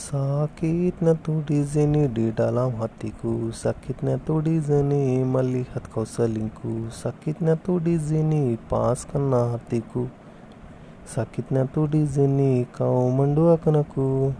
Sakitnya tu di sini di dalam hatiku Sakitnya tu di sini melihat kau selingkuh Sakitnya tu di sini pas kena hatiku Sakitnya tu di sini kau menduakan aku